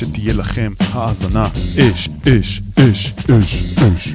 שתהיה לכם האזנה. אש, אש, אש, אש, אש,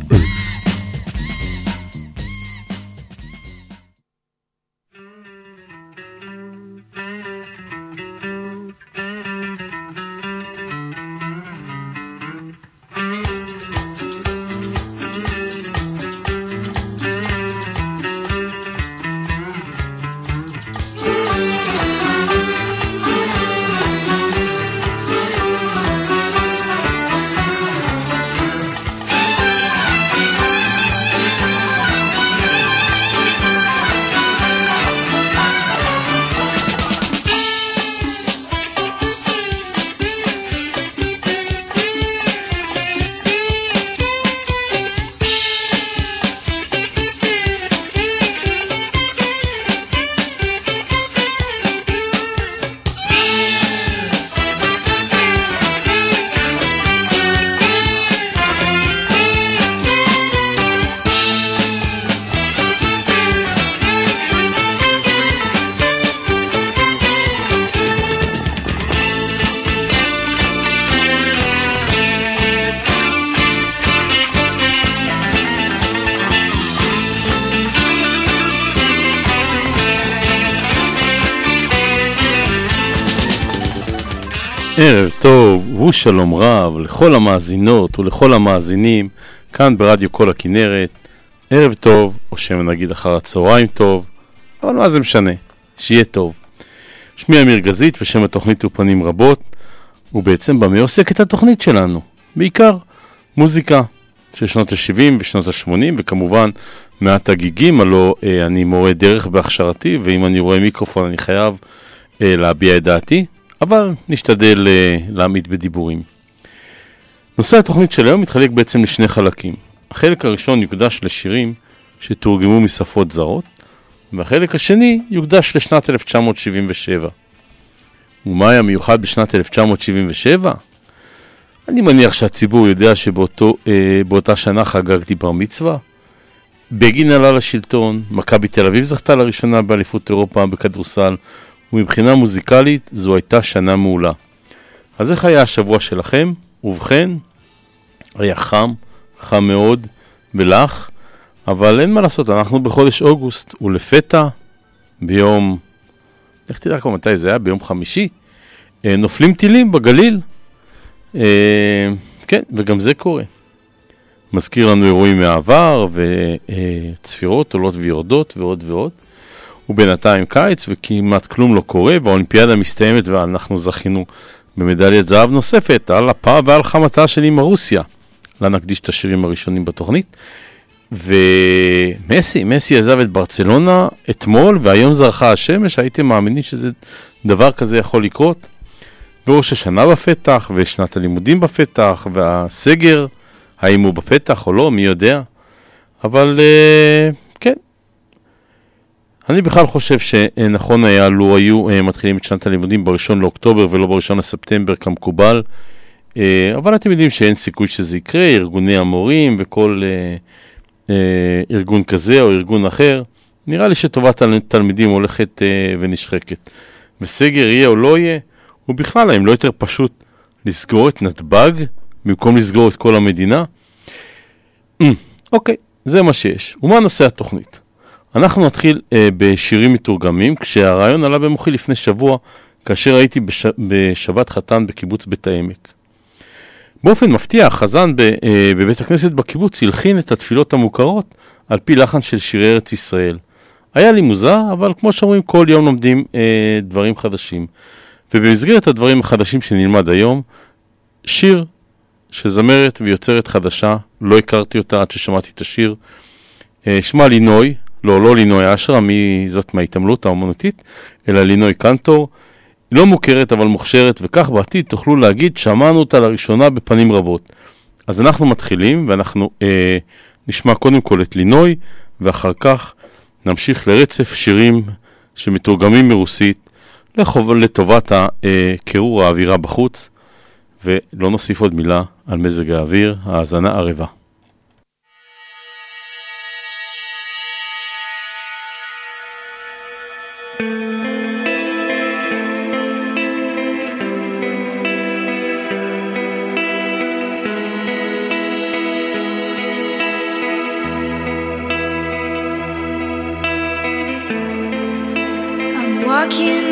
ערב טוב ושלום רב לכל המאזינות ולכל המאזינים כאן ברדיו כל הכנרת. ערב טוב, או שם נגיד אחר הצהריים טוב, אבל מה זה משנה, שיהיה טוב. שמי אמיר גזית ושם התוכנית הוא פנים רבות, ובעצם במה עוסקת התוכנית שלנו? בעיקר מוזיקה של שנות ה-70 ושנות ה-80, וכמובן מעט הגיגים, הלוא אה, אני מורה דרך בהכשרתי, ואם אני רואה מיקרופון אני חייב אה, להביע את דעתי. אבל נשתדל uh, להעמיד בדיבורים. נושא התוכנית של היום מתחלק בעצם לשני חלקים. החלק הראשון יוקדש לשירים שתורגמו משפות זרות, והחלק השני יוקדש לשנת 1977. ומה היה מיוחד בשנת 1977? אני מניח שהציבור יודע שבאותה אה, שנה חגגתי בר מצווה. בגין עלה לשלטון, מכבי תל אביב זכתה לראשונה באליפות אירופה בכדורסל, ומבחינה מוזיקלית זו הייתה שנה מעולה. אז איך היה השבוע שלכם? ובכן, היה חם, חם מאוד, ולח, אבל אין מה לעשות, אנחנו בחודש אוגוסט, ולפתע, ביום, איך תדע כבר מתי זה היה? ביום חמישי, אה, נופלים טילים בגליל. אה, כן, וגם זה קורה. מזכיר לנו אירועים מהעבר, וצפירות עולות ויורדות ועוד ועוד. ובינתיים קיץ וכמעט כלום לא קורה והאולימפיאדה מסתיימת ואנחנו זכינו במדליית זהב נוספת על אפה ועל חמתה של אימא רוסיה. לה נקדיש את השירים הראשונים בתוכנית. ומסי, מסי עזב את ברצלונה אתמול והיום זרחה השמש, הייתם מאמינים שזה דבר כזה יכול לקרות? וראש השנה בפתח ושנת הלימודים בפתח והסגר, האם הוא בפתח או לא, מי יודע? אבל uh, אני בכלל חושב שנכון היה לו היו אה, מתחילים את שנת הלימודים בראשון לאוקטובר ולא בראשון לספטמבר כמקובל, אה, אבל אתם יודעים שאין סיכוי שזה יקרה, ארגוני המורים וכל אה, ארגון כזה או ארגון אחר, נראה לי שטובת התלמידים הולכת ונשחקת. וסגר יהיה או לא יהיה, ובכלל, האם לא יותר פשוט לסגור את נתב"ג במקום לסגור את כל המדינה? אוקיי, זה מה שיש. ומה נושא התוכנית? אנחנו נתחיל אה, בשירים מתורגמים, כשהרעיון עלה במוחי לפני שבוע, כאשר הייתי בש... בשבת חתן בקיבוץ בית העמק. באופן מפתיע, החזן ב... אה, בבית הכנסת בקיבוץ הלחין את התפילות המוכרות על פי לחן של שירי ארץ ישראל. היה לי מוזר, אבל כמו שאומרים, כל יום לומדים אה, דברים חדשים. ובמסגרת הדברים החדשים שנלמד היום, שיר של זמרת ויוצרת חדשה, לא הכרתי אותה עד ששמעתי את השיר, אה, שמה לינוי, לא, לא לינוי אשרה, מי זאת מההתעמלות האומנותית, אלא לינוי קנטור. לא מוכרת אבל מוכשרת, וכך בעתיד תוכלו להגיד, שמענו אותה לראשונה בפנים רבות. אז אנחנו מתחילים, ואנחנו אה, נשמע קודם כל את לינוי, ואחר כך נמשיך לרצף שירים שמתורגמים מרוסית לחוב, לטובת הקירור אה, האווירה בחוץ, ולא נוסיף עוד מילה על מזג האוויר, האזנה ערבה. walking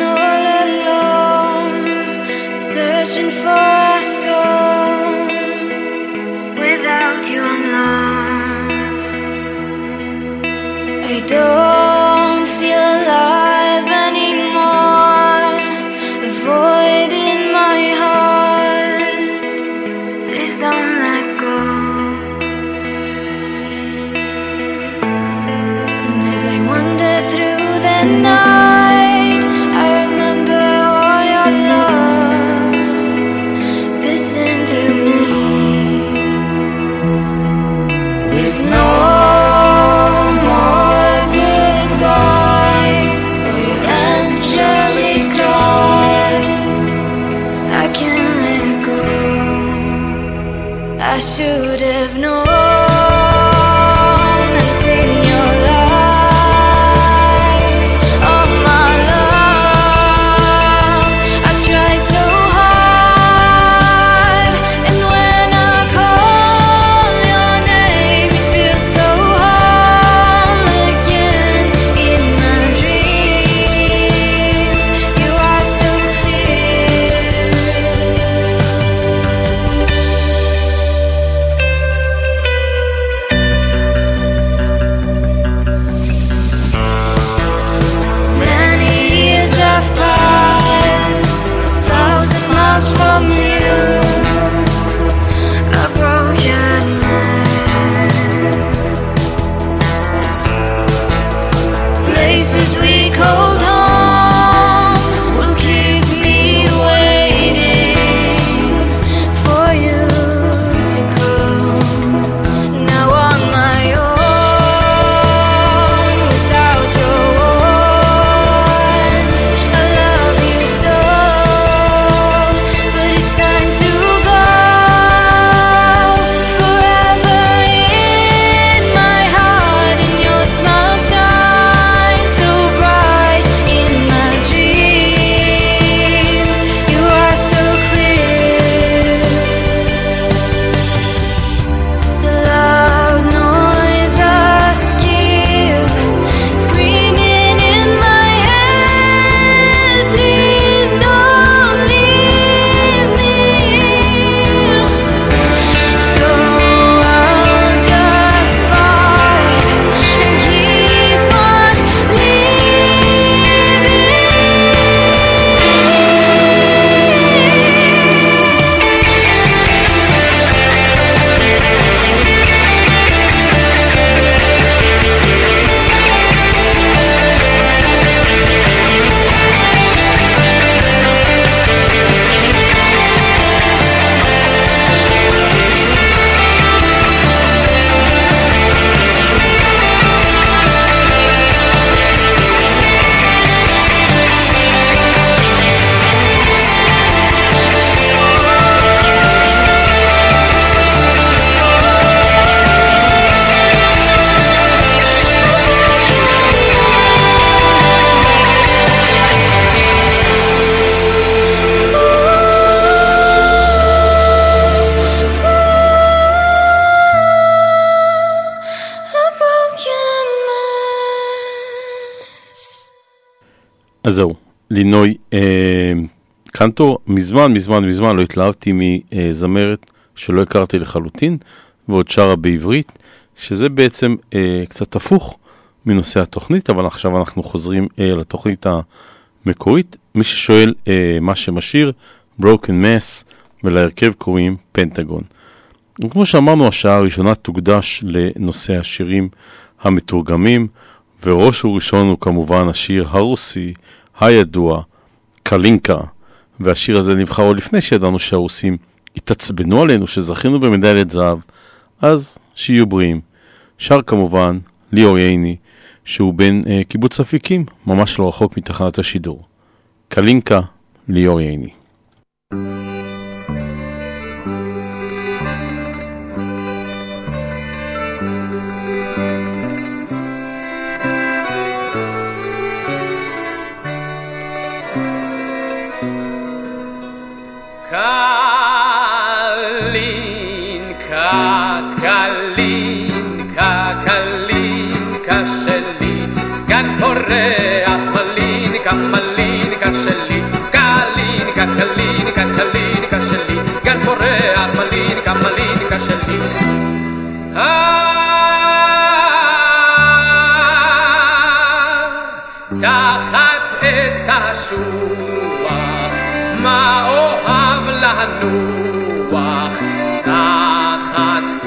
אז זהו, לינוי אה, קנטור, מזמן, מזמן, מזמן לא התלהבתי מזמרת שלא הכרתי לחלוטין, ועוד שרה בעברית, שזה בעצם אה, קצת הפוך מנושא התוכנית, אבל עכשיו אנחנו חוזרים אה, לתוכנית המקורית. מי ששואל אה, מה שם השיר, Broken Mass, ולהרכב קוראים פנטגון. וכמו שאמרנו, השעה הראשונה תוקדש לנושא השירים המתורגמים, וראש וראשון הוא כמובן השיר הרוסי הידוע, קלינקה, והשיר הזה נבחר עוד לפני שידענו שהרוסים התעצבנו עלינו, שזכינו במדליית זהב, אז שיהיו בריאים. שר כמובן ליאור ייני, שהוא בן אה, קיבוץ אפיקים, ממש לא רחוק מתחנת השידור. קלינקה, ליאור ייני. קלינקה, קלינקה שלי, גן פורח, מלינקה, מלינקה שלי, קלינקה, קלינקה, קלינקה שלי, גן פורח, מלינקה, מלינקה שלי. אה, תחת עץ השוק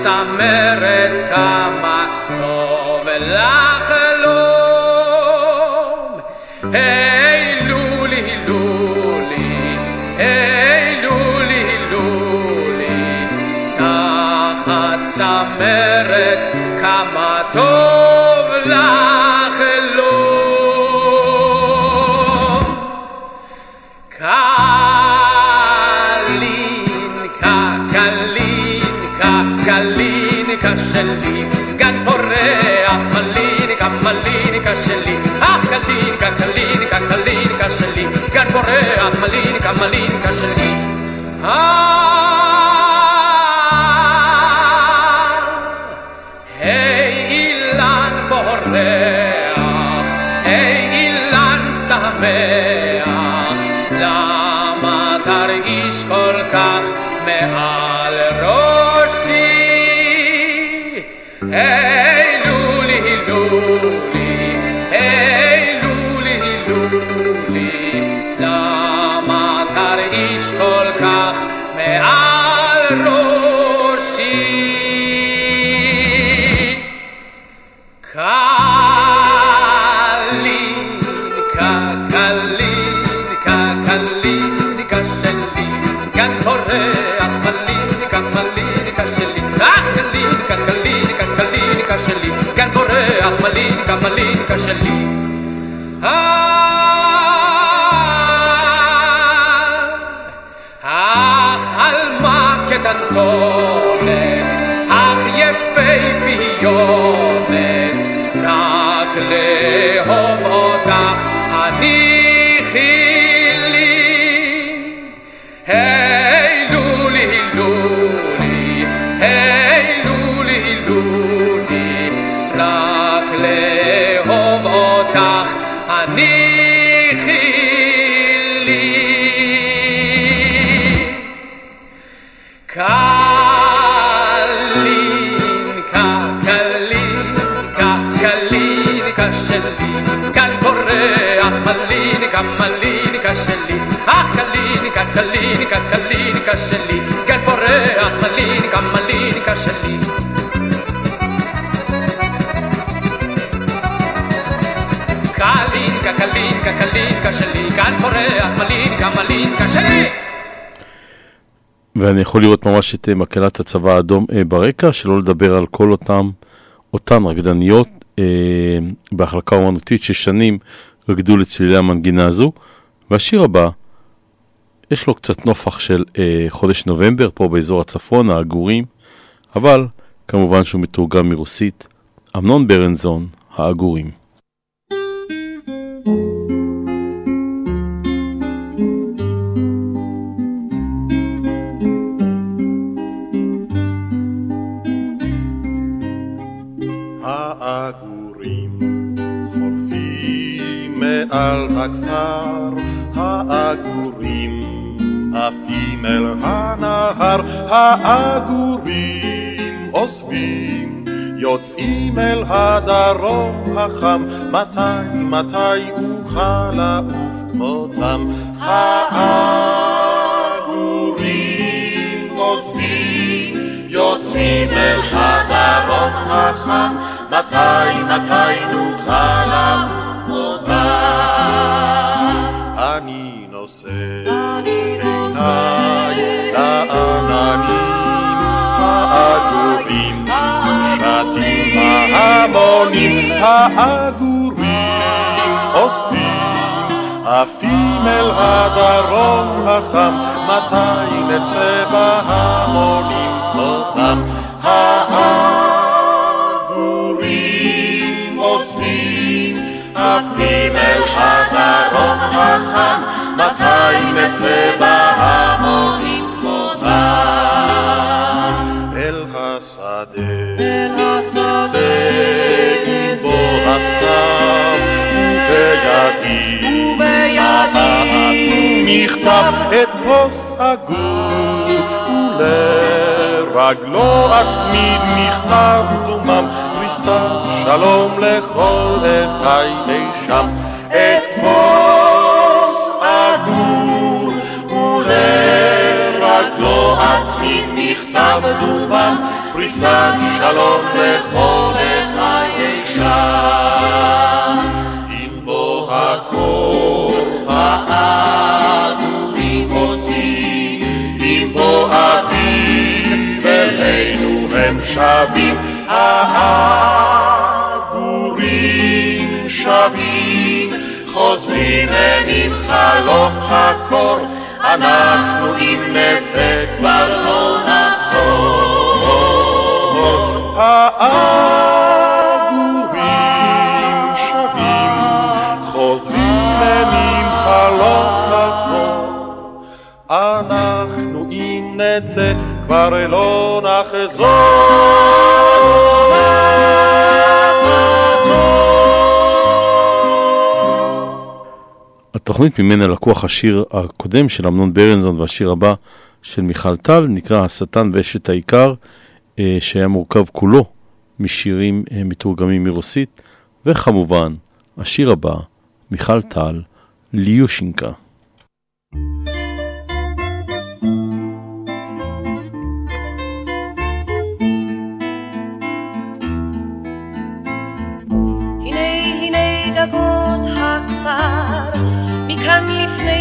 צמרת כמה טוב לחלום. היי לולי לולי, היי לולי לולי, תחת צמרת גן פורח, מלינקה, מלינקה שלי. היי אילן פורח, היי אילן שמח, למה תרגיש כל כך מעל ראשי? היי יכול לראות ממש את אה, מקהלת הצבא האדום אה, ברקע, שלא לדבר על כל אותם, אותן רקדניות אה, בהחלקה אומנותית ששנים רקדו לצלילי המנגינה הזו. והשיר הבא, יש לו קצת נופח של חודש נובמבר פה באזור הצפון, העגורים, אבל כמובן שהוא מתורגם מרוסית, אמנון ברנזון, העגורים. מעל הכפר, העגורים עפים אל הנהר, העגורים עוזבים, יוצאים אל הדרום החם, מתי, מתי אוכל לעוף כמותם? העגורים עוזבים, יוצאים אל הדרום החם, מתי, מתי נוכל לעוף? אני נושא. עיניי לעננים העגורים, שטים ההמונים העגורים אוספים עפים אל הדרום החם, מתי נצא בהמונים? אותם העגורים עפים אל הדרום החם, מתי נצא בהמונים כמותם? אל השדה, נצא עם בו הסתיו, ובידי מכתב את הוס אגור, ולרגלו אצמיד מכתב דומם, פריסת שלום לכל אחי אי שם. את הוס אגור, ולרגלו אצמיד מכתב דומם, פריסת שלום לכל אחי אי שם. אם בו הקור העגורים עוזבים, אם בו אביב אלינו הם שבים, העגורים שבים, חוזרים הם חלוף הקור, אנחנו אם נצא כבר לא נחזור. העגורים שבים, חוזרים הם חלוף הקור, אנחנו אם נצא כבר לא נחזור. התוכנית ממנה לקוח השיר הקודם של אמנון ברנזון והשיר הבא של מיכל טל נקרא השטן ואשת העיקר, אה, שהיה מורכב כולו משירים אה, מתורגמים מרוסית, וכמובן, השיר הבא, מיכל טל, ליושינקה.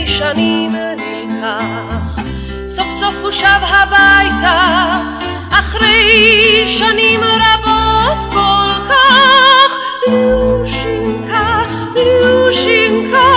שנים נלקח. סוף סוף הוא שב הביתה, אחרי שנים רבות כל כך. ליושינקה, ליושינקה,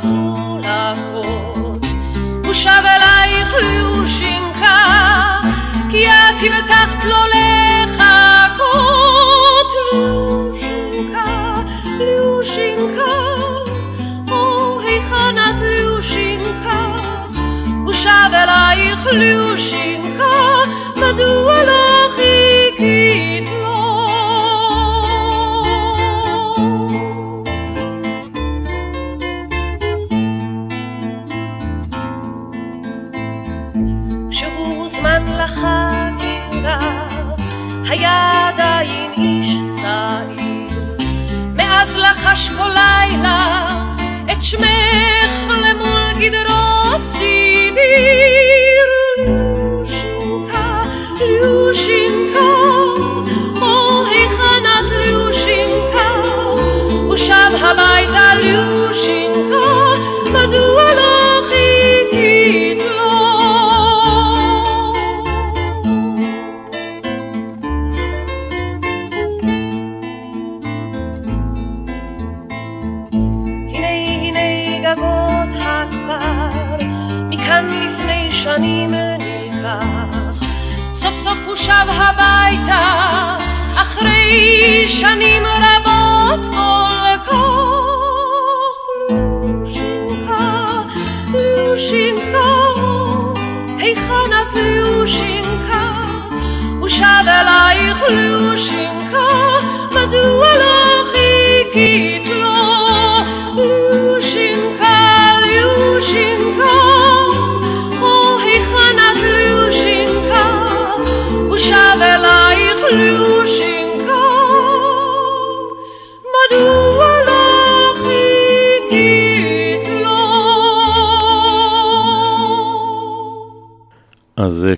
חברות ומצולקות. הוא שב אלייך ליושינקה, כי את הבטחת לו לחכות. ליושינקה, ליושינקה, או היכן את ליושינקה? הוא שב אלייך ליושינקה, מדוע לא חיכית הוזמן לחקירה, היה עדיין איש צעיר. מאז לחש כל לילה את שמך שנים רבות כל כך לושינקה, לושינקה, היכן את לושינקה? הוא שב אלייך לושינקה,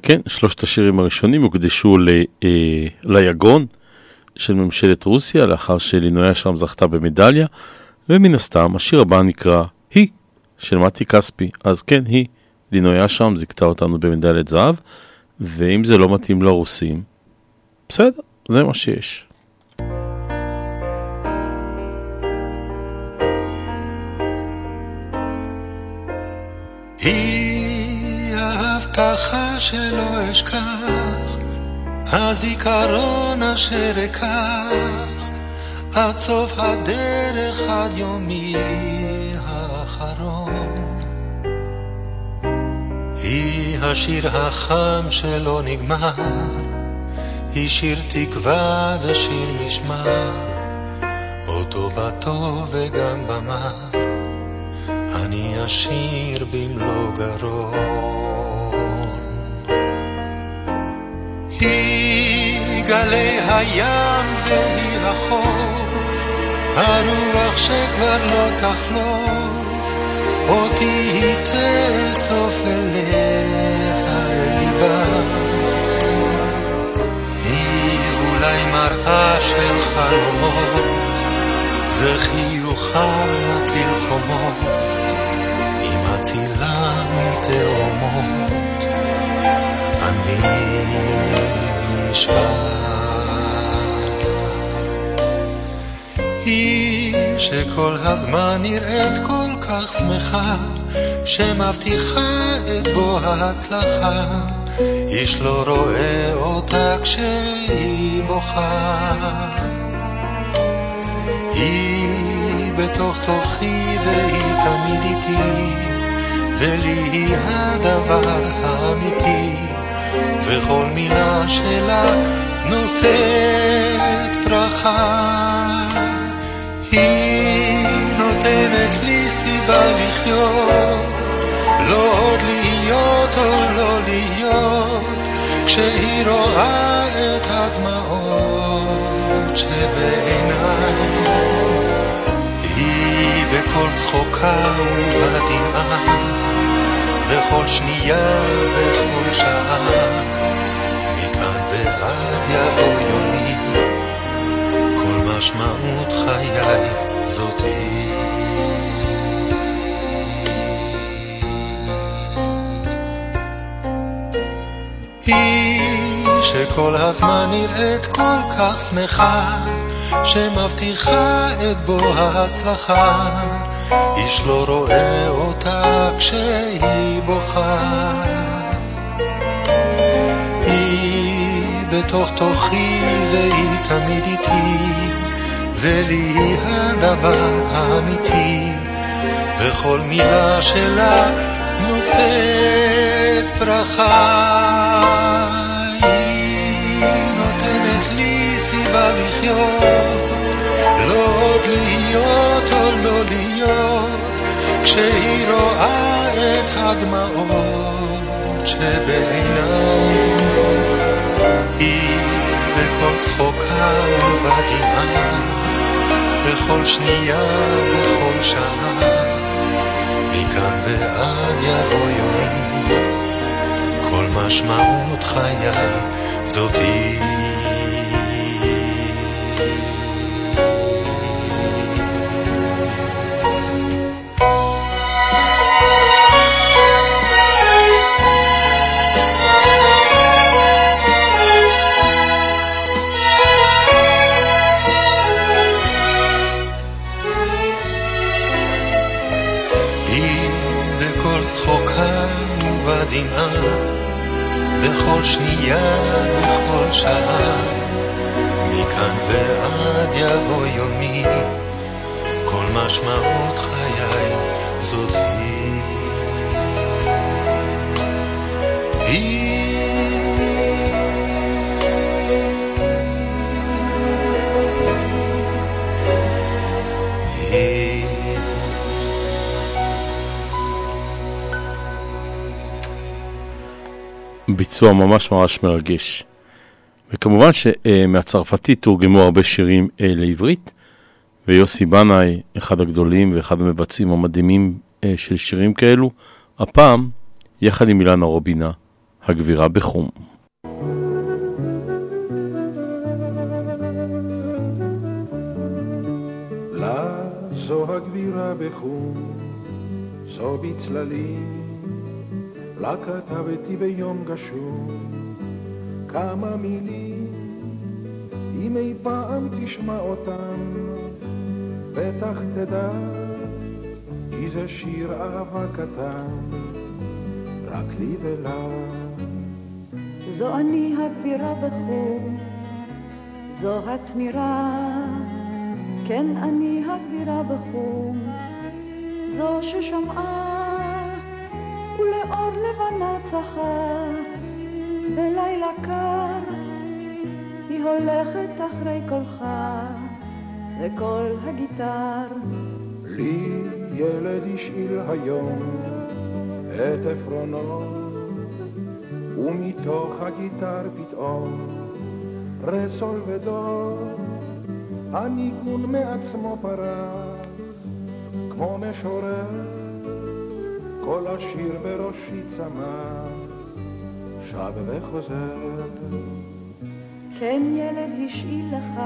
כן, שלושת השירים הראשונים הוקדשו ל, אה, ליגון של ממשלת רוסיה, לאחר שלינויה שם זכתה במדליה, ומן הסתם השיר הבא נקרא היא, של מתי כספי. אז כן, היא, לינויה שם זיכתה אותנו במדליית זהב, ואם זה לא מתאים לרוסים, בסדר, זה מה שיש. היא ההבטחה שלא אשכח, הזיכרון אשר אקח, עד סוף הדרך עד יומי האחרון. היא השיר החם שלא נגמר, היא שיר תקווה ושיר משמר, אותו בטוב וגם במר. אני אשיר במלוא גרון. היא גלי הים והיא החוף, הרוח שכבר לא תחלוף, אותי היא תאסוף אליה אל ליבה. היא אולי מראה של חלומות, וחיוכה מטיל חומות. היא מצילה מתהומות, שכל הזמן נראית כל כך שמחה, שמבטיחה את בוא ההצלחה, איש לא רואה אותה כשהיא בוכה. היא בתוך תוכי והיא תמיד איתי, ולי היא הדבר האמיתי, וכל מילה שלה נושאת ברכה. היא נותנת לי סיבה לחיות, לא עוד להיות או לא להיות, כשהיא רואה את הדמעות שבעיניי. היא בכל צחוקה ובדמעה, בכל שנייה, בכל שעה, מכאן ועד יבוא יומי, כל משמעות חיי זאת היא. היא שכל הזמן נראית כל כך שמחה, שמבטיחה את בוא ההצלחה, איש לא רואה אותה כשהיא בוכה. היא בתוך תוכי והיא תמיד איתי, ולי היא הדבר האמיתי, וכל מילה שלה נושאת ברכה. סיבה לחיות, לא עוד להיות להיות, כשהיא רואה את הדמעות שבעיניי. היא בכל צחוקה ובדמעה, בכל שנייה, בכל שעה. מכאן ועד יבוא יומי, כל משמעות חיי זאת היא. ובדמעה, בכל שנייה, בכל שעה, מכאן ועד יבוא יומי, כל משמעות חיי זאת היא. היא ביצוע ממש ממש מרגש. וכמובן שמהצרפתית תורגמו הרבה שירים אה, לעברית, ויוסי בנאי, אחד הגדולים ואחד המבצעים המדהימים אה, של שירים כאלו, הפעם יחד עם אילנה רובינה, הגבירה בחום. זו הגבירה בחום, זו בצללים לה כתבתי ביום גשום כמה מילים, אם אי פעם תשמע אותם, בטח תדע, כי זה שיר אהבה קטן, רק לי ולה. זו אני הגבירה בחום, זו התמירה, כן אני הגבירה בחום, זו ששמעה ולאור לבנה צחה, בלילה קר, היא הולכת אחרי קולך, וקול הגיטר. לי ילד השאיל היום את עפרונו, ומתוך הגיטר פתאום רסול ודור, הניגון מעצמו פרח, כמו משורר. כל השיר בראשי צמח, שב וחוזר. כן ילד השאיל לך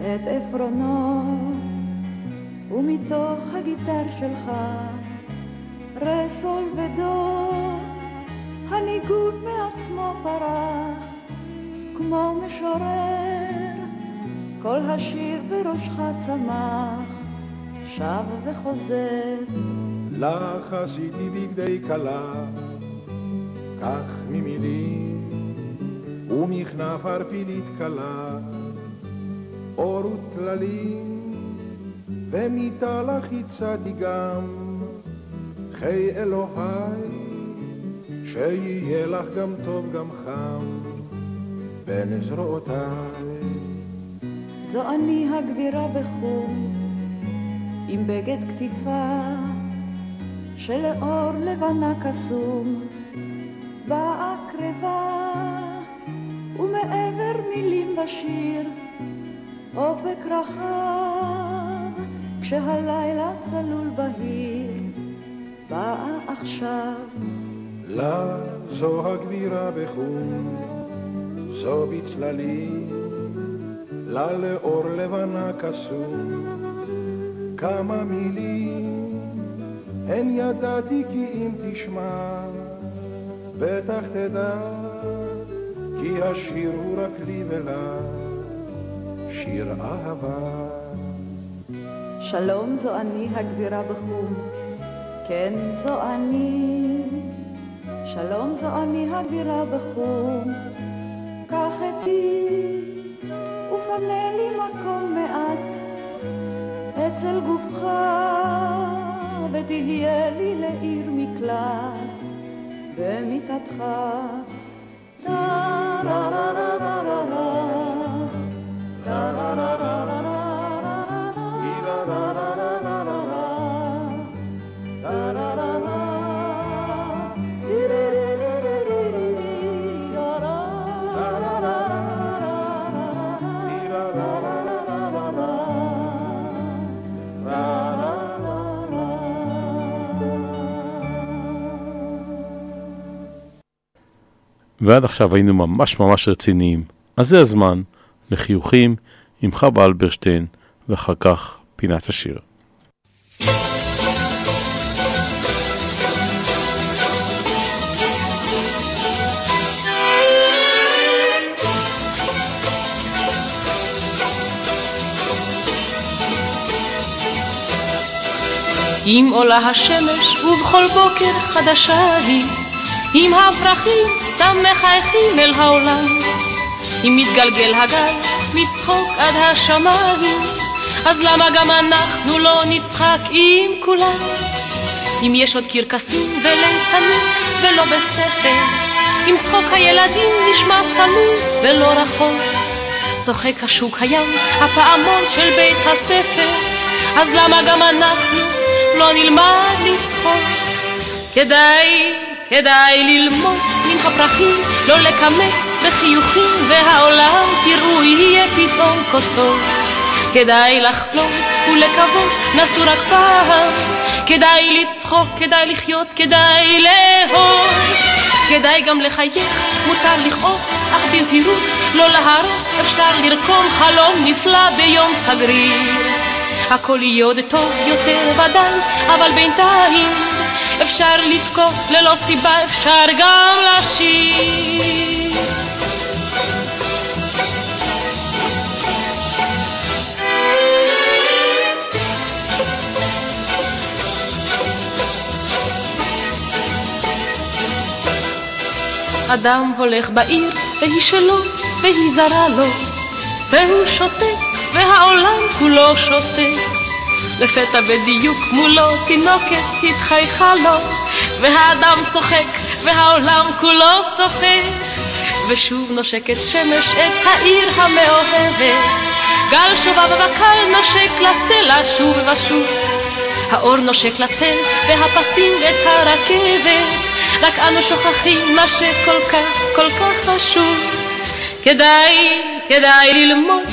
את עפרונו, ומתוך הגיטר שלך רסול ודו, הניגוד מעצמו פרח, כמו משורר, כל השיר בראשך צמח, שב וחוזר. לך עשיתי בגדי כלה, כך ממילים, ומכנף ערפילית כלה, אור וטללים, ומיתה לך הצעתי גם, חיי אלוהי, שיהיה לך גם טוב גם חם, בין זרועותיי. זו אני הגבירה בחום, עם בגד כתיפה. שלאור לבנה קסום באה קרבה ומעבר מילים בשיר אופק רחב כשהלילה צלול בהיר באה עכשיו. לה זו הגבירה בחום זו בצללים לה לאור לבנה קסום כמה מילים הן ידעתי כי אם תשמע, בטח תדע, כי השיר הוא רק לי ולה, שיר אהבה. שלום זו אני הגבירה בחום, כן זו אני. שלום זו אני הגבירה בחום, קח אתי ופנה לי מקום מעט אצל גופך. ותהיה לי לעיר מקלט במיטתך. ועד עכשיו היינו ממש ממש רציניים. אז זה הזמן לחיוכים עם חווה אלברשטיין, ואחר כך פינת השיר. אם עולה השמש ובכל בוקר חדשה היא אם הפרחים סתם מחייכים אל העולם, אם מתגלגל הגל מצחוק עד השמיים, אז למה גם אנחנו לא נצחק עם כולם? אם יש עוד קרקסים וליצנים ולא בספר, אם צחוק הילדים נשמע צמוד ולא רחוק, צוחק השוק הים, הפעמון של בית הספר, אז למה גם אנחנו לא נלמד לצחוק? כדאי, כדאי ללמוד מן הפרחים, לא לקמץ בחיוכים, והעולם תראו יהיה פתאום טוב. כדאי לחלום ולקוות, נסו רק פעם, כדאי לצחוק, כדאי לחיות, כדאי לאהוב. כדאי גם לחייך, מותר לכעוס, אך בזהירות, לא להרוס, אפשר לרקום חלום נפלא ביום סגריר. הכל יהיה עוד טוב יותר ודאי, אבל בינתיים אפשר לבכות ללא סיבה, אפשר גם לשיר. אדם הולך בעיר, והיא שלו, והיא זרה לו, והוא שותק, והעולם כולו שותק. לפתע בדיוק מולו תינוקת התחייכה לו, והאדם צוחק, והעולם כולו צוחק. ושוב נושקת שמש את העיר המאוהבת, גל שובב וקל נושק לסלע שוב ושוב. האור נושק לצל, והפסים את הרכבת, רק אנו שוכחים מה שכל כך, כל כך חשוב. כדאי, כדאי ללמוד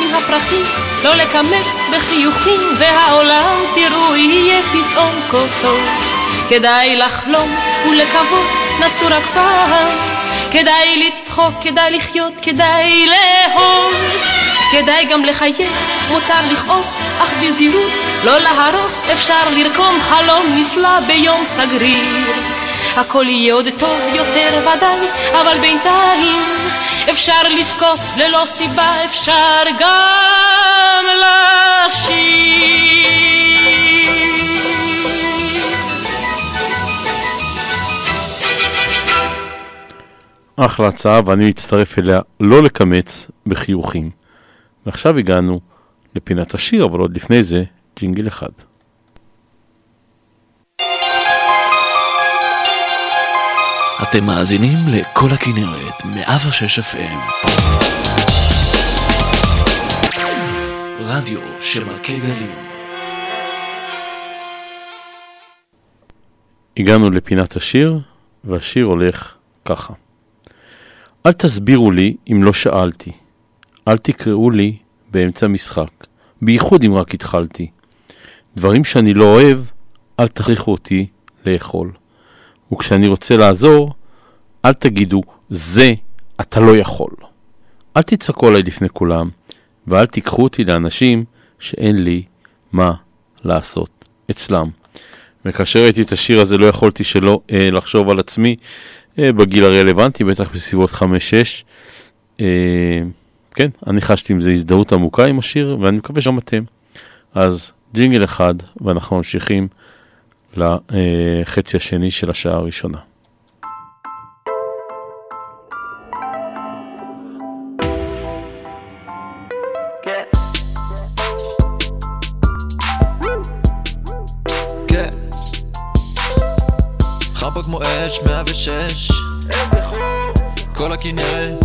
מן הפרחים, לא לקמץ בחיוכים, והעולם תראו יהיה פתאום כה טוב. כדאי לחלום ולקוות, נסו רק פעם, כדאי לצחוק, כדאי לחיות, כדאי לאהוב. כדאי גם לחייך, מותר לכעוס, אך בזהירות, לא להרוס, אפשר לרקום חלום נפלא ביום סגריר. הכל יהיה עוד טוב יותר ודאי, אבל בינתיים אפשר לבכות ללא סיבה, אפשר גם לשיר. אחלה הצעה, ואני מצטרף אליה לא לקמץ בחיוכים. ועכשיו הגענו לפינת השיר, אבל עוד לפני זה, ג'ינגל אחד. אתם מאזינים לכל הכנרת, 106 FM. רדיו שמכה גלים. הגענו לפינת השיר, והשיר הולך ככה. אל תסבירו לי אם לא שאלתי. אל תקראו לי באמצע משחק, בייחוד אם רק התחלתי. דברים שאני לא אוהב, אל תכריחו אותי לאכול. וכשאני רוצה לעזור, אל תגידו, זה אתה לא יכול. אל תצעקו עליי לפני כולם, ואל תיקחו אותי לאנשים שאין לי מה לעשות אצלם. וכאשר ראיתי את השיר הזה לא יכולתי שלא אה, לחשוב על עצמי אה, בגיל הרלוונטי, בטח בסביבות 5-6. אה, כן, אני חשתי עם זה הזדהות עמוקה עם השיר, ואני מקווה שגם אתם. אז ג'ינגל אחד, ואנחנו ממשיכים לחצי השני של השעה הראשונה. כמו אש, 106 כל הכנרת,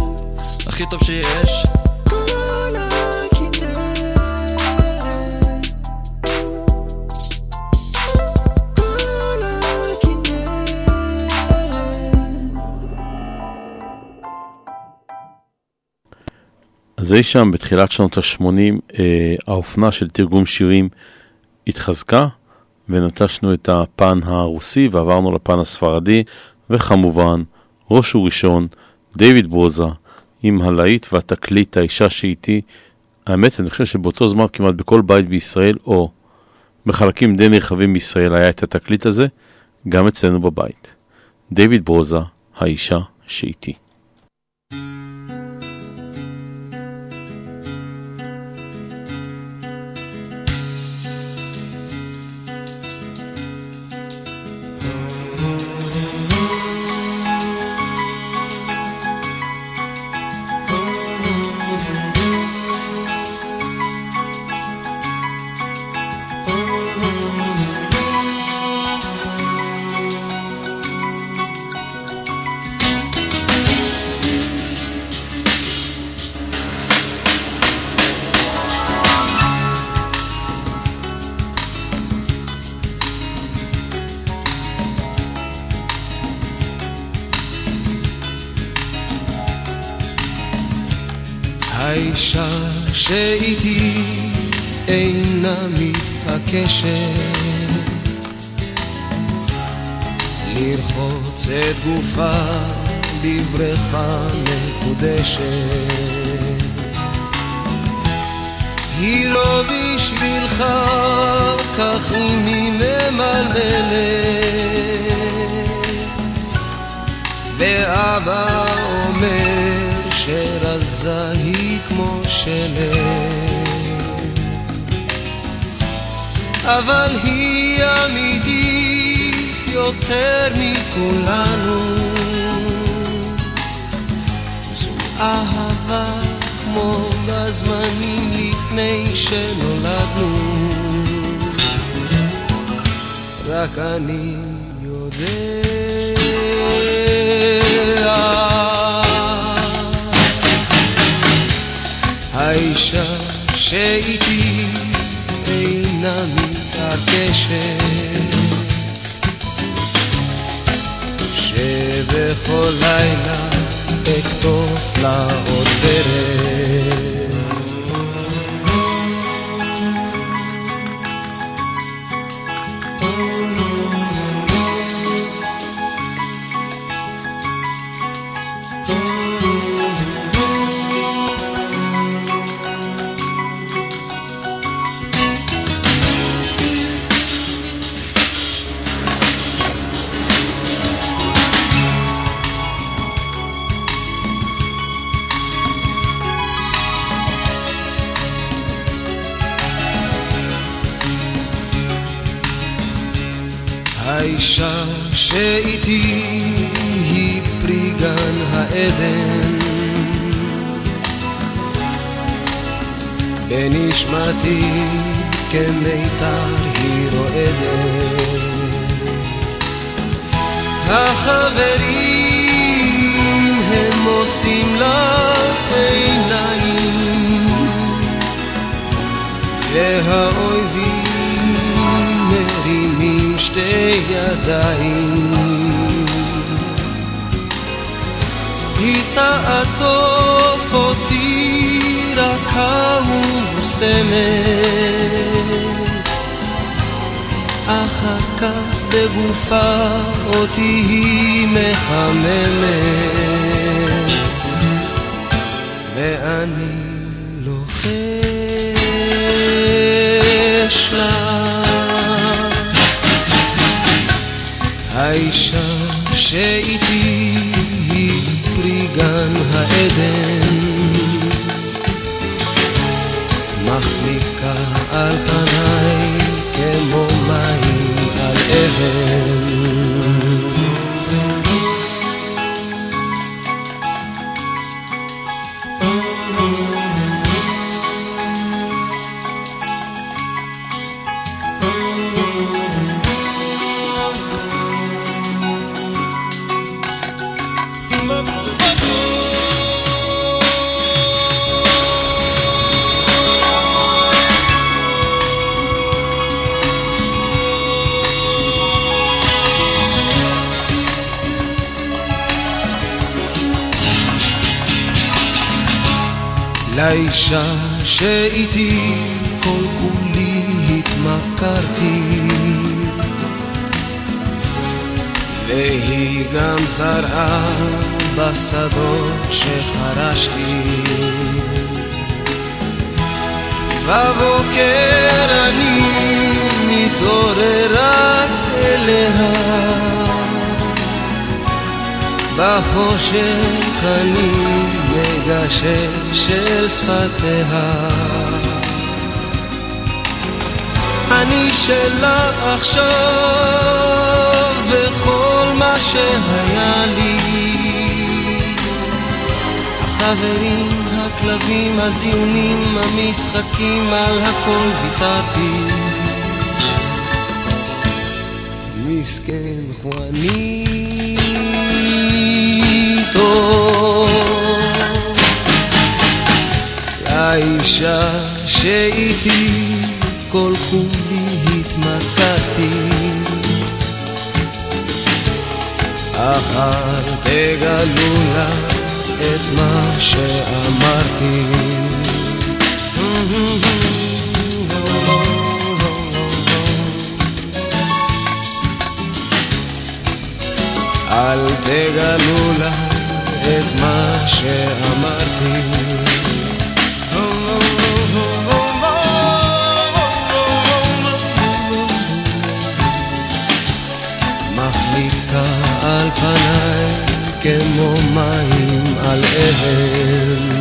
הכי טוב שיש אז אי שם בתחילת שנות ה-80 אה, האופנה של תרגום שירים התחזקה ונטשנו את הפן הרוסי ועברנו לפן הספרדי וכמובן ראש וראשון דיוויד ברוזה עם הלהיט והתקליט האישה שאיתי האמת אני חושב שבאותו זמן כמעט בכל בית בישראל או בחלקים די נרחבים בישראל היה את התקליט הזה גם אצלנו בבית. דיוויד ברוזה, האישה שאיתי. אבל היא אמיתית יותר מכולנו. זו אהבה כמו בזמנים לפני שנולדנו. רק אני יודע. האישה שאיתי אינה מתעקשת שבכל לילה אקטוף לה עוד דרך בנשמתי כמיתר היא רועדת. החברים הם עושים לה עיניים והאויבים מרימים שתי ידיים. היא תעטוף ומוסמת אחר כך בגופה אותי היא מחממת. ואני לוחש לה. האישה שאיתי היא פרי גן העדן על פניי כמו מים על אבן לאישה שאיתי כל כולי התמכרתי. והיא גם זרעה בשדות שחרשתי. בבוקר אני מתעורר רק אליה. בחושך אני מגשר של שפתיה. אני שלה עכשיו וכל מה שהיה לי. החברים, הכלבים, הזיונים, המשחקים, על הכל ויתרתי. מסכן חואניטו האישה שאיתי כל כולי התמקדתי. אחר תגלו לה את מה שאמרתי. אל תגלו לה את מה שאמרתי. על פניי כמו מים על אבן.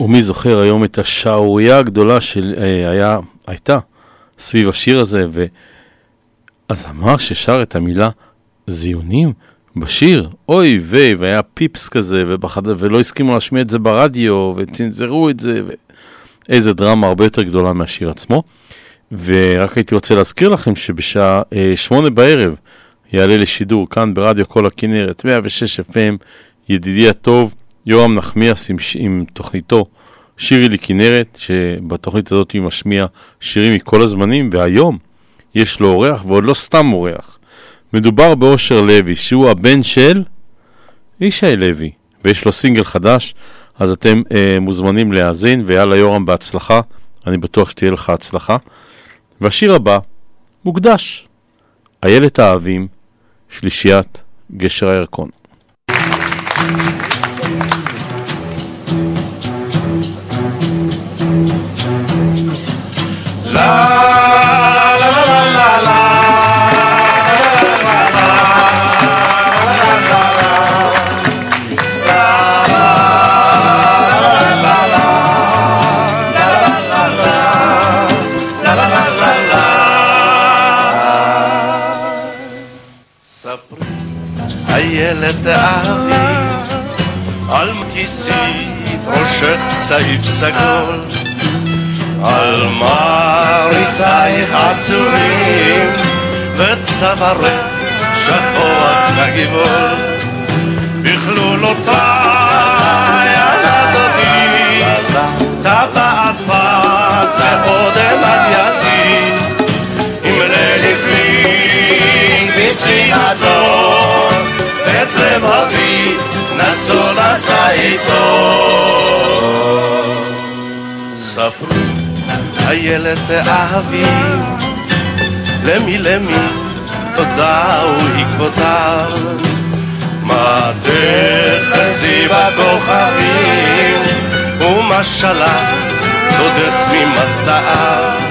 ומי זוכר היום את השערורייה הגדולה שהייתה סביב השיר הזה, והזמר ששר את המילה זיונים בשיר, אוי ויי, והיה פיפס כזה, ובחד... ולא הסכימו להשמיע את זה ברדיו, וצנזרו את זה, ואיזה דרמה הרבה יותר גדולה מהשיר עצמו. ורק הייתי רוצה להזכיר לכם שבשעה אה, שמונה בערב יעלה לשידור כאן ברדיו כל הכנרת, 106 FM, ידידי הטוב, יורם נחמיאס עם, עם תוכניתו שירי לכנרת, שבתוכנית הזאת הוא משמיע שירים מכל הזמנים, והיום יש לו אורח, ועוד לא סתם אורח. מדובר באושר לוי, שהוא הבן של ישי לוי, ויש לו סינגל חדש, אז אתם אה, מוזמנים להאזין, ויאללה יורם בהצלחה, אני בטוח שתהיה לך הצלחה. והשיר הבא מוקדש, איילת האהבים, שלישיית גשר הירקון. איילת אבי, על כיסית ראשך צעיף סגול, על מריסייך עצורים, וצווארך שחוח כגבעול, בכלולותיי ילדותי, טבעת פז ואודם נסו נשא איתו. ספרו איילת אהבי, למי למי תודעו עקבותיו. מה תחזי בכוכבים, ומה שלח דודך ממסעה.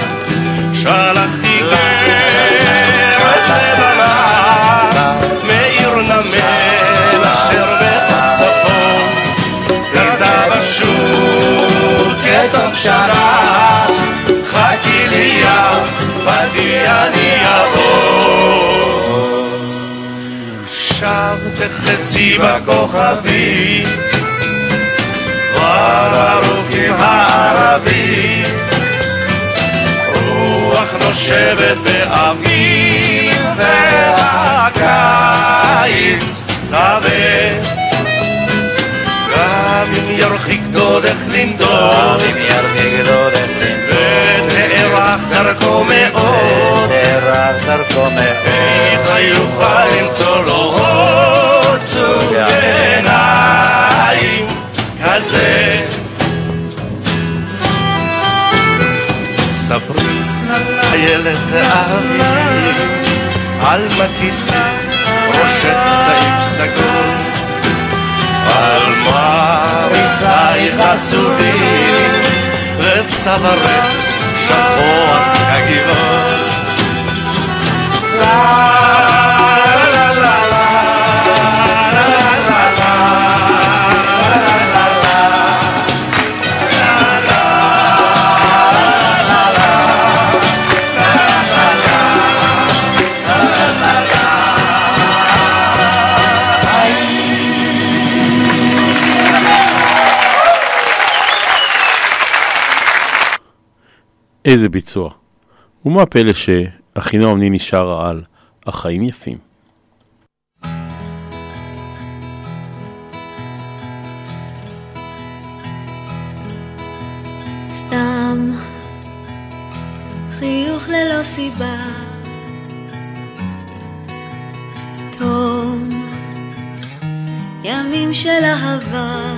שם תחזי בכוכבים, כבר ארוכים הערבים, רוח נושבת באביב והקיץ רבה. גם אם ירחיק דודך לנדוד, אם ירחיק דודך לנדוד, ותארך דרכו מאוד, ותארך דרכו מאוד, יוכל למצוא לו עצוב עיניים כזה. ספרי איילת אבי, על מכיסי ראשך צעיף סגול, על מריסייך עצובים, וצווארך שחוח כגבעול. איזה ביצוע. ומה הפלא שאחינועם ניני שרה על החיים יפים. סתם חיוך ללא סיבה תום, ימים של אהבה.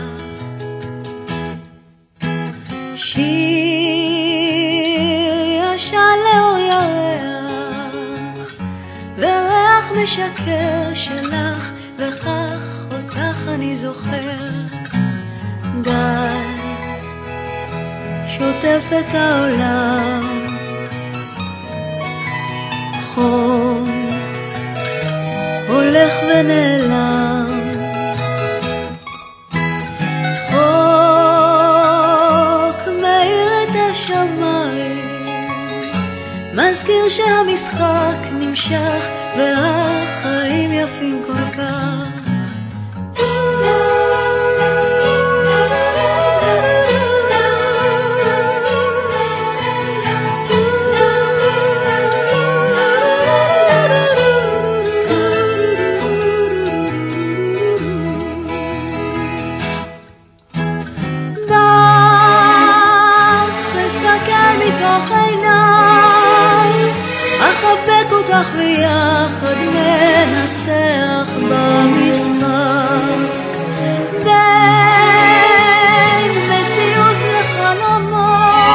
שיר משקר שלך, וכך אותך אני זוכר. גל שוטף את העולם, חום הולך ונעלם. מזכיר שהמשחק נמשך והחיים יפים כל כך. ננצח במשחק. בין מציאות לחלומות,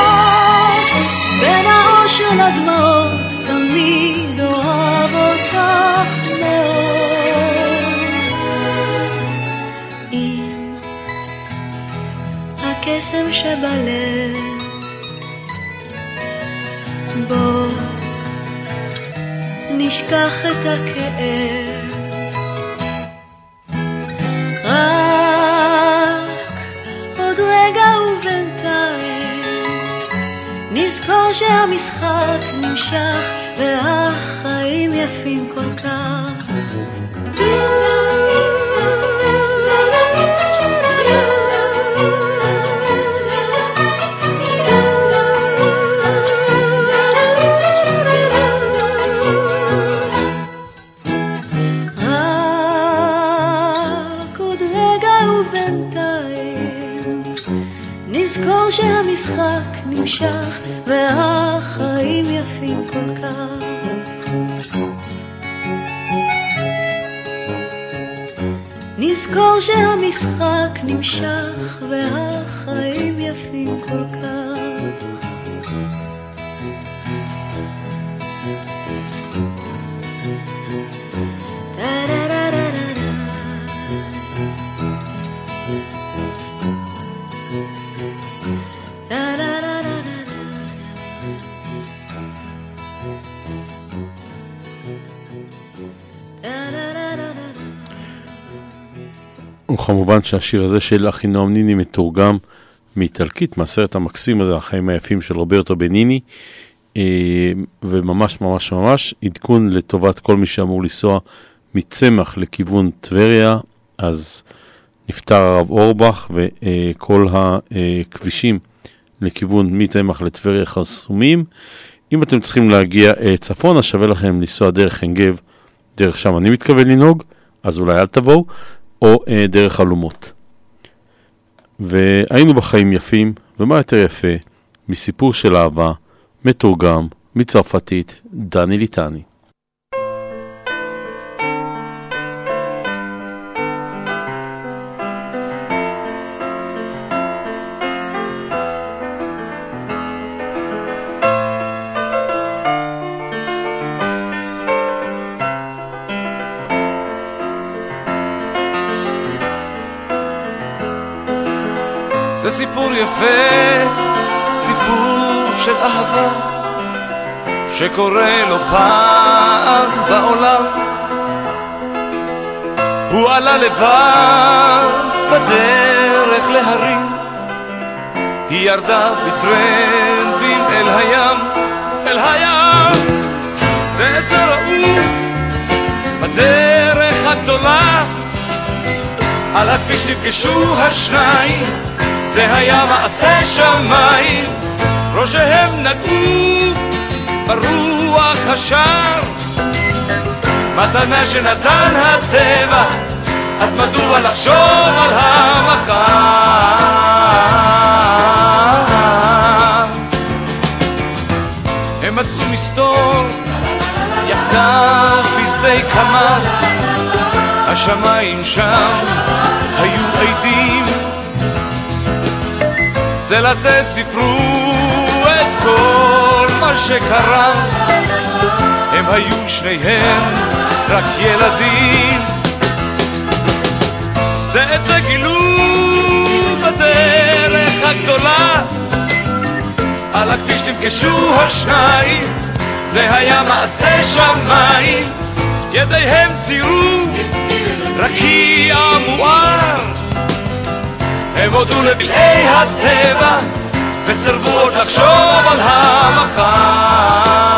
בין האושר לדמעות, תמיד אוהב אותך מאוד. אם הקסם שבלב בוא נשכח את הכאב. רק עוד רגע ובינתיים נזכור שהמשחק נמשך והחיים יפים כל כך נזכור שהמשחק נמשך והחיים יפים כל כך. נזכור שהמשחק נמשך והחיים יפים כל כך וכמובן שהשיר הזה של אחינועם ניני מתורגם מאיטלקית, מהסרט המקסים הזה, החיים היפים של רוברטו בניני, אה, וממש ממש ממש עדכון לטובת כל מי שאמור לנסוע מצמח לכיוון טבריה, אז נפטר הרב אורבך וכל הכבישים לכיוון מצמח לטבריה חסומים. אם אתם צריכים להגיע אה, צפונה, שווה לכם לנסוע דרך עין גב, דרך שם. אני מתכוון לנהוג, אז אולי אל תבואו, או אה, דרך אלומות. והיינו בחיים יפים, ומה יותר יפה מסיפור של אהבה, מתורגם, מצרפתית, דני ליטני. שקורה לו פעם בעולם. הוא עלה לבד בדרך להרים, היא ירדה בטרמפים אל הים, אל הים. זה עצר ראוי בדרך הגדולה, על הכביש נפגשו השניים. זה היה מעשה שמיים, ראשיהם נגעו ברוח השער. מתנה שנתן הטבע, אז מדוע לחשוב על המחר? הם מצאו מסתור יחדיו בשדה קמל, השמיים שם היו עדים זה לזה סיפרו את כל מה שקרה הם היו שניהם רק ילדים. זה את זה גילו בדרך הגדולה. על הכביש נפגשו השניים זה היה מעשה שמיים. ידיהם ציירו רקיע מואר הם הודו לפלאי הטבע וסרבו עוד לחשוב על המחר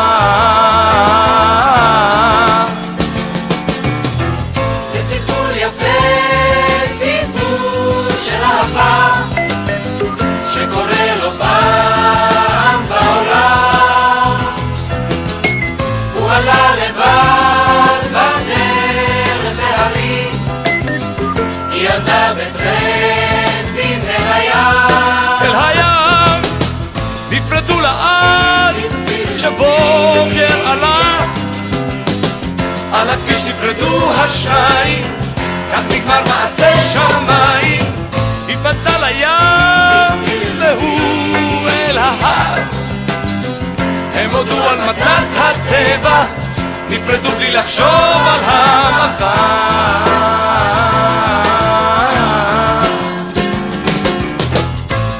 לחשוב על המחר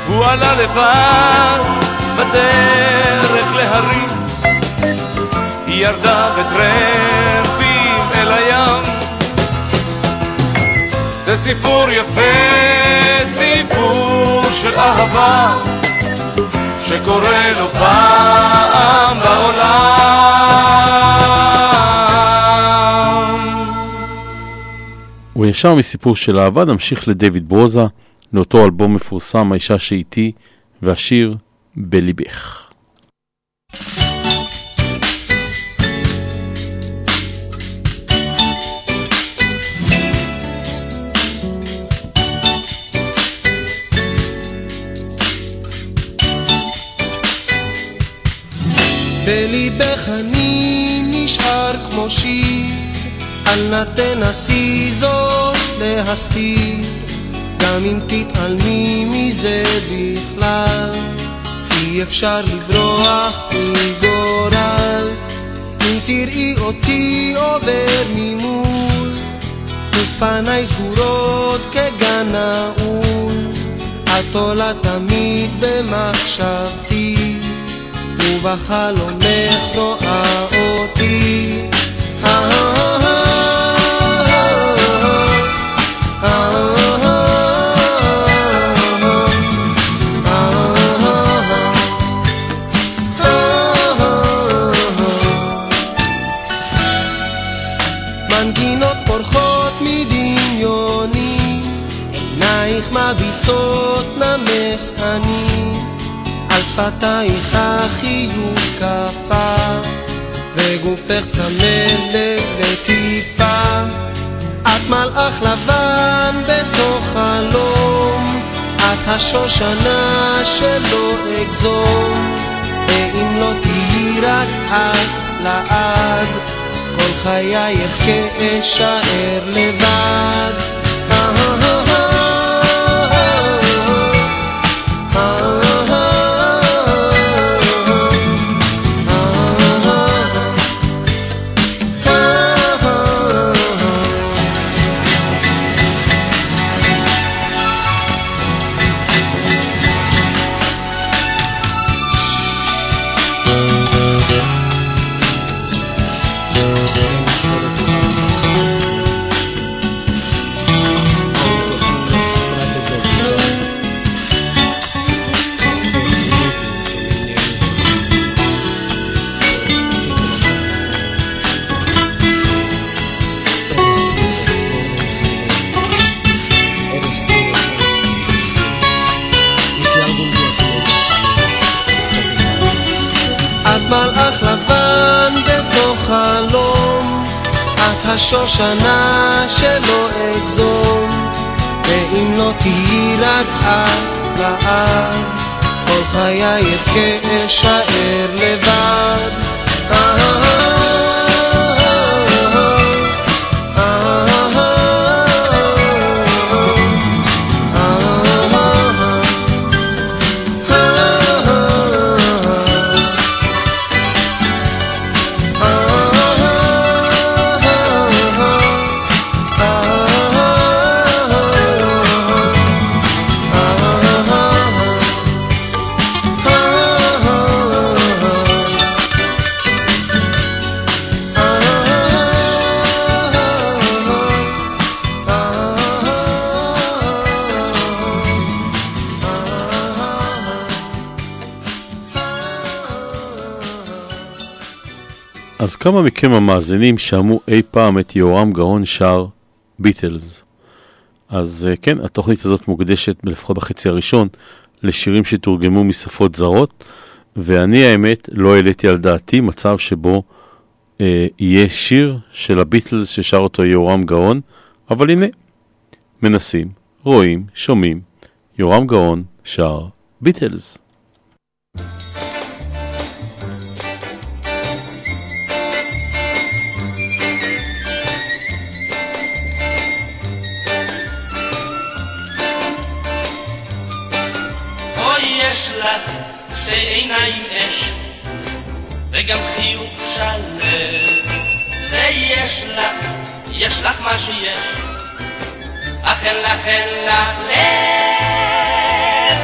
הוא עלה לבד בדרך להרים. היא ירדה בטרמפים אל הים. זה סיפור יפה, סיפור של אהבה שקורה לו פעם בעולם וישר מסיפור של אהבה נמשיך לדויד ברוזה, לאותו אלבום מפורסם האישה שאיתי, והשיר בליבך. בליבך אני נשאר כמו שיר, אל נא תנסי זאת להסתיר, גם אם תתעלמי מזה בכלל, אי אפשר לברוח מגורל, אם תראי אותי עובר ממול, ופניי סגורות כגן נעול, את עולה תמיד במחשבתי. ובחלומך רואה אותי. מנגינות פורחות מדמיוני, עינייך מביטות נמס אני. על שפתייך החיוך קפה, וגופך צמא ללטיפה. מלאך לבן בתוך חלום, את השושנה שלא אגזום, ואם לא תהיי רק את לעד, כל חייך כאשאר לבד. את השושנה שלא אגזום, ואם לא תהיי רק את לעד, כל חייך כאשאר לבד. כמה מכם המאזינים שמעו אי פעם את יהורם גאון שר ביטלס? אז אה, כן, התוכנית הזאת מוקדשת, לפחות בחצי הראשון, לשירים שתורגמו משפות זרות, ואני האמת לא העליתי על דעתי מצב שבו אה, יהיה שיר של הביטלס ששר אותו יהורם גאון, אבל הנה, מנסים, רואים, שומעים, יהורם גאון שר ביטלס. וגם חיוך שלם. ויש לך, יש לך מה שיש. אך אין לך, אין לך לב.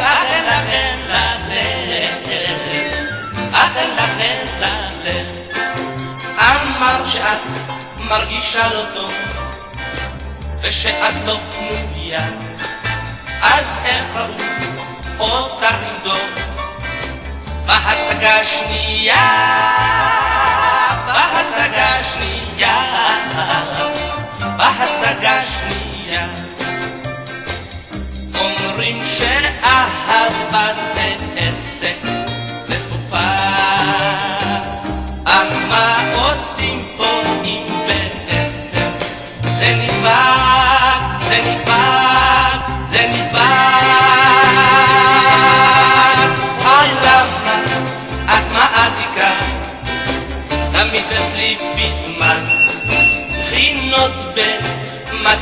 אך אין לך, אין לך לב. אך אין לך, אין לך לב. אמרת שאת מרגישה לא טוב ושאת לא פנויה אז איך ראו אותך לבדוק בהצגה השנייה, בהצגה השנייה, בהצגה השנייה. אומרים שאהבה זה עסק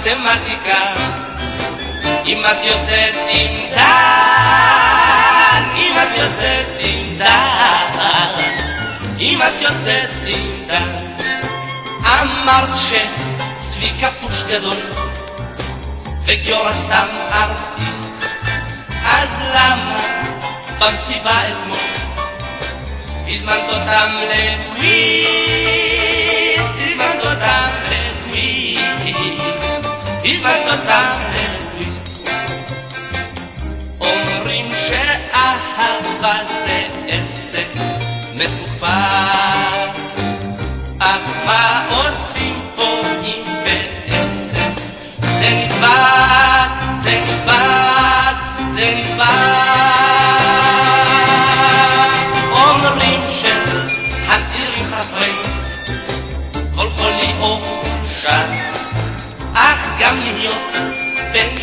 במתמטיקה אם את יוצאת עם דן, אם את יוצאת עם דן, אם את יוצאת עם דן אמרת שצביקה פוש גדול וגיורא סתם ארטיסט אז למה במסיבה אתמול הזמנת אותם לטוויסט, הזמנת אותם לטוויסט, הזמנת אותם לטוויסט. אומרים שאהבה זה עסק מתופר, אך מה עושים פה אם בעצם זה נדבק,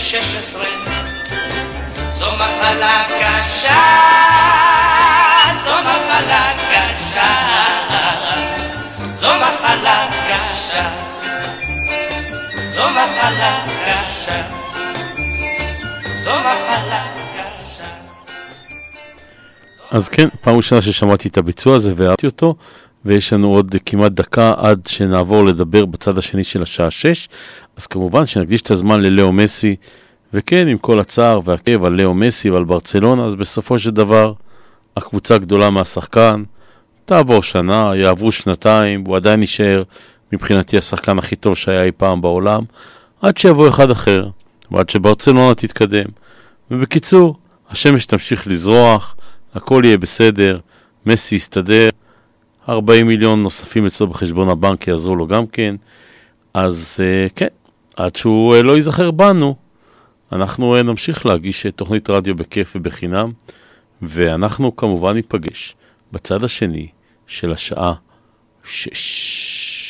16. זו מחלה קשה, זו מחלה קשה, זו מחלה קשה, זו מחלה קשה, זו מחלה קשה. אז כן, פעם ראשונה ששמעתי את הביצוע הזה והערתי אותו, ויש לנו עוד כמעט דקה עד שנעבור לדבר בצד השני של השעה 6, אז כמובן שנקדיש את הזמן ללאו מסי, וכן, עם כל הצער והכאב על לאו מסי ועל ברצלונה, אז בסופו של דבר, הקבוצה גדולה מהשחקן, תעבור שנה, יעברו שנתיים, הוא עדיין יישאר מבחינתי השחקן הכי טוב שהיה אי פעם בעולם, עד שיבוא אחד אחר, ועד שברצלונה תתקדם. ובקיצור, השמש תמשיך לזרוח, הכל יהיה בסדר, מסי יסתדר. 40 מיליון נוספים אצלו בחשבון הבנק יעזרו לו גם כן. אז uh, כן, עד שהוא uh, לא ייזכר בנו, אנחנו uh, נמשיך להגיש תוכנית רדיו בכיף ובחינם, ואנחנו כמובן ניפגש בצד השני של השעה 6.